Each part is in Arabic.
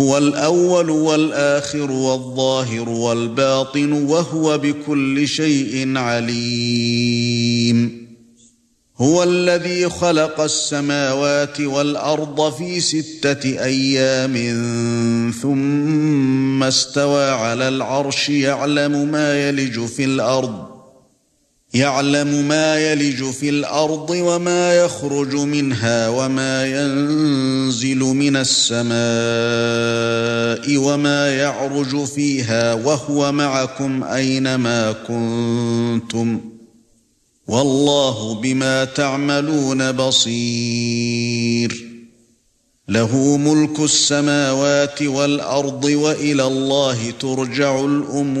هو الأول والآخر والظاهر والباطن وهو بكل شيء عليم. هو الذي خلق السماوات والأرض في ستة أيام ثم استوى على العرش يعلم ما يلج في الأرض. يَعْلَمُ مَا يَلِجُ فِي الْأَرْضِ وَمَا يَخْرُجُ مِنْهَا وَمَا يَنزِلُ مِنَ السَّمَاءِ وَمَا يَعْرُجُ فِيهَا وَهُوَ مَعَكُمْ أَيْنَمَا كُنتُمْ وَاللَّهُ بِمَا تَعْمَلُونَ بَصِيرٌ لَهُ مُلْكُ السَّمَاوَاتِ وَالْأَرْضِ وَإِلَى اللَّهِ تُرْجَعُ الْأُمُورُ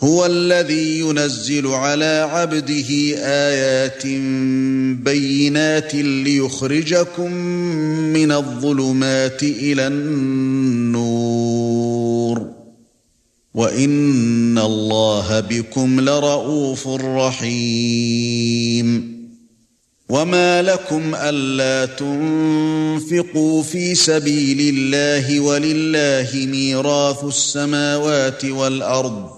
هو الذي ينزل على عبده آيات بينات ليخرجكم من الظلمات إلى النور. وإن الله بكم لرؤوف رحيم. وما لكم ألا تنفقوا في سبيل الله ولله ميراث السماوات والأرض.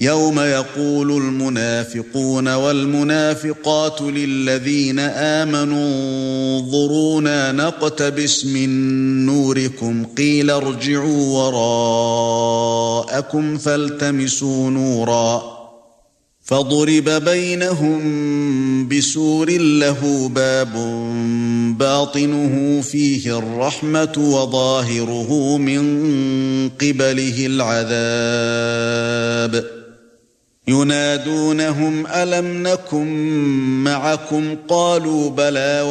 يوم يقول المنافقون والمنافقات للذين آمنوا انظرونا نقتبس من نوركم قيل ارجعوا وراءكم فالتمسوا نورا فضرب بينهم بسور له باب باطنه فيه الرحمة وظاهره من قبله العذاب ينادونهم ألم نكن معكم؟ قالوا بلى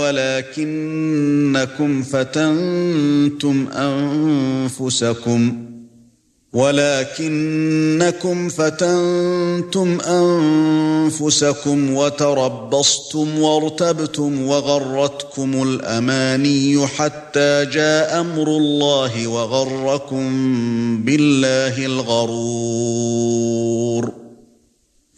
ولكنكم فتنتم أنفسكم. ولكنكم فتنتم أنفسكم وتربصتم وارتبتم وغرتكم الأماني حتى جاء أمر الله وغركم بالله الغرور.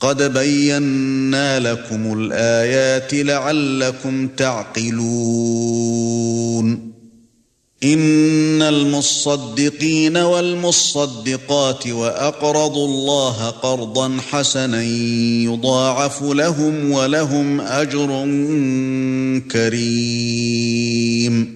قد بينا لكم الآيات لعلكم تعقلون. إن المصدقين والمصدقات وأقرضوا الله قرضا حسنا يضاعف لهم ولهم أجر كريم.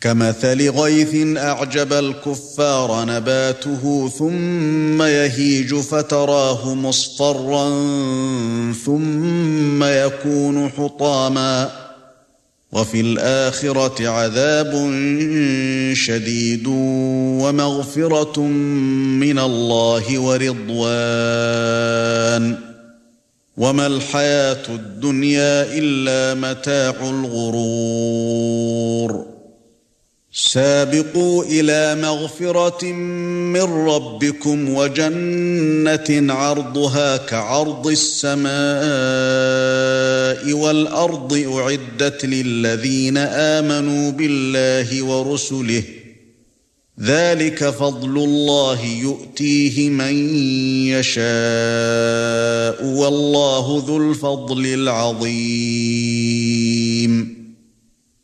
كمثل غيث أعجب الكفار نباته ثم يهيج فتراه مصفرا ثم يكون حطاما وفي الآخرة عذاب شديد ومغفرة من الله ورضوان وما الحياة الدنيا إلا متاع الغرور سابقوا إلى مغفرة من ربكم وجنة عرضها كعرض السماء والأرض أعدت للذين آمنوا بالله ورسله ذلك فضل الله يؤتيه من يشاء والله ذو الفضل العظيم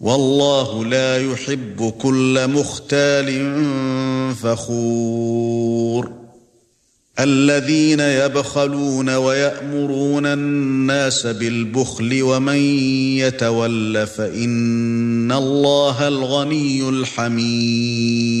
والله لا يحب كل مختال فخور. الذين يبخلون ويأمرون الناس بالبخل ومن يتول فإن الله الغني الحميد.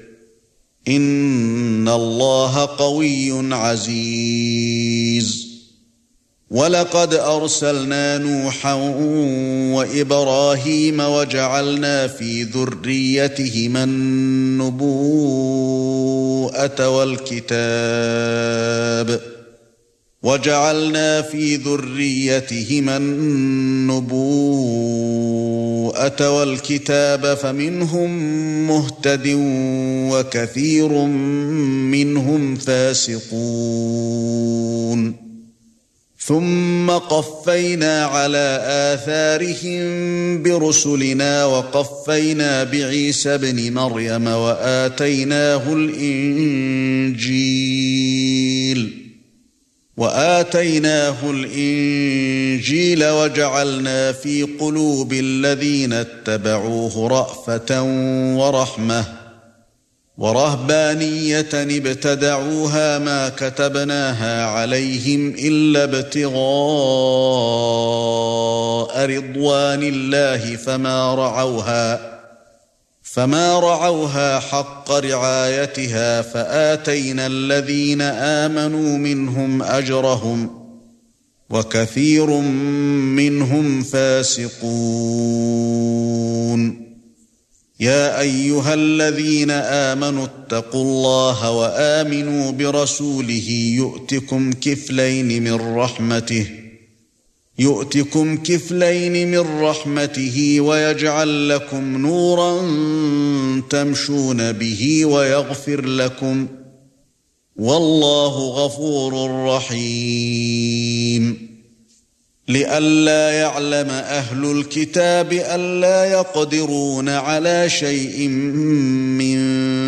ان الله قوي عزيز. ولقد ارسلنا نوحا وابراهيم وجعلنا في ذريتهما النبوءه والكتاب وجعلنا في ذريتهما النبوءة والكتاب فمنهم مهتد وكثير منهم فاسقون. ثُمَّ قَفَّيْنَا عَلَى آثَارِهِم بِرُسُلِنَا وَقَفَّيْنَا بِعِيسَى ابْنِ مَرْيَمَ وَآتَيْنَاهُ الْإِنجِيلَ. وَآتَيْنَاهُ الْإِنجِيلَ وَجَعَلْنَا فِي قُلُوبِ الَّذِينَ اتَّبَعُوهُ رَأْفَةً وَرَحْمَةً ورهبانية ابتدعوها ما كتبناها عليهم إلا ابتغاء رضوان الله فما رعوها فما رعوها حق رعايتها فاتينا الذين امنوا منهم اجرهم وكثير منهم فاسقون يا ايها الذين امنوا اتقوا الله وامنوا برسوله يؤتكم كفلين من رحمته يؤتكم كفلين من رحمته ويجعل لكم نورا تمشون به ويغفر لكم والله غفور رحيم. لئلا يعلم أهل الكتاب الا يقدرون على شيء من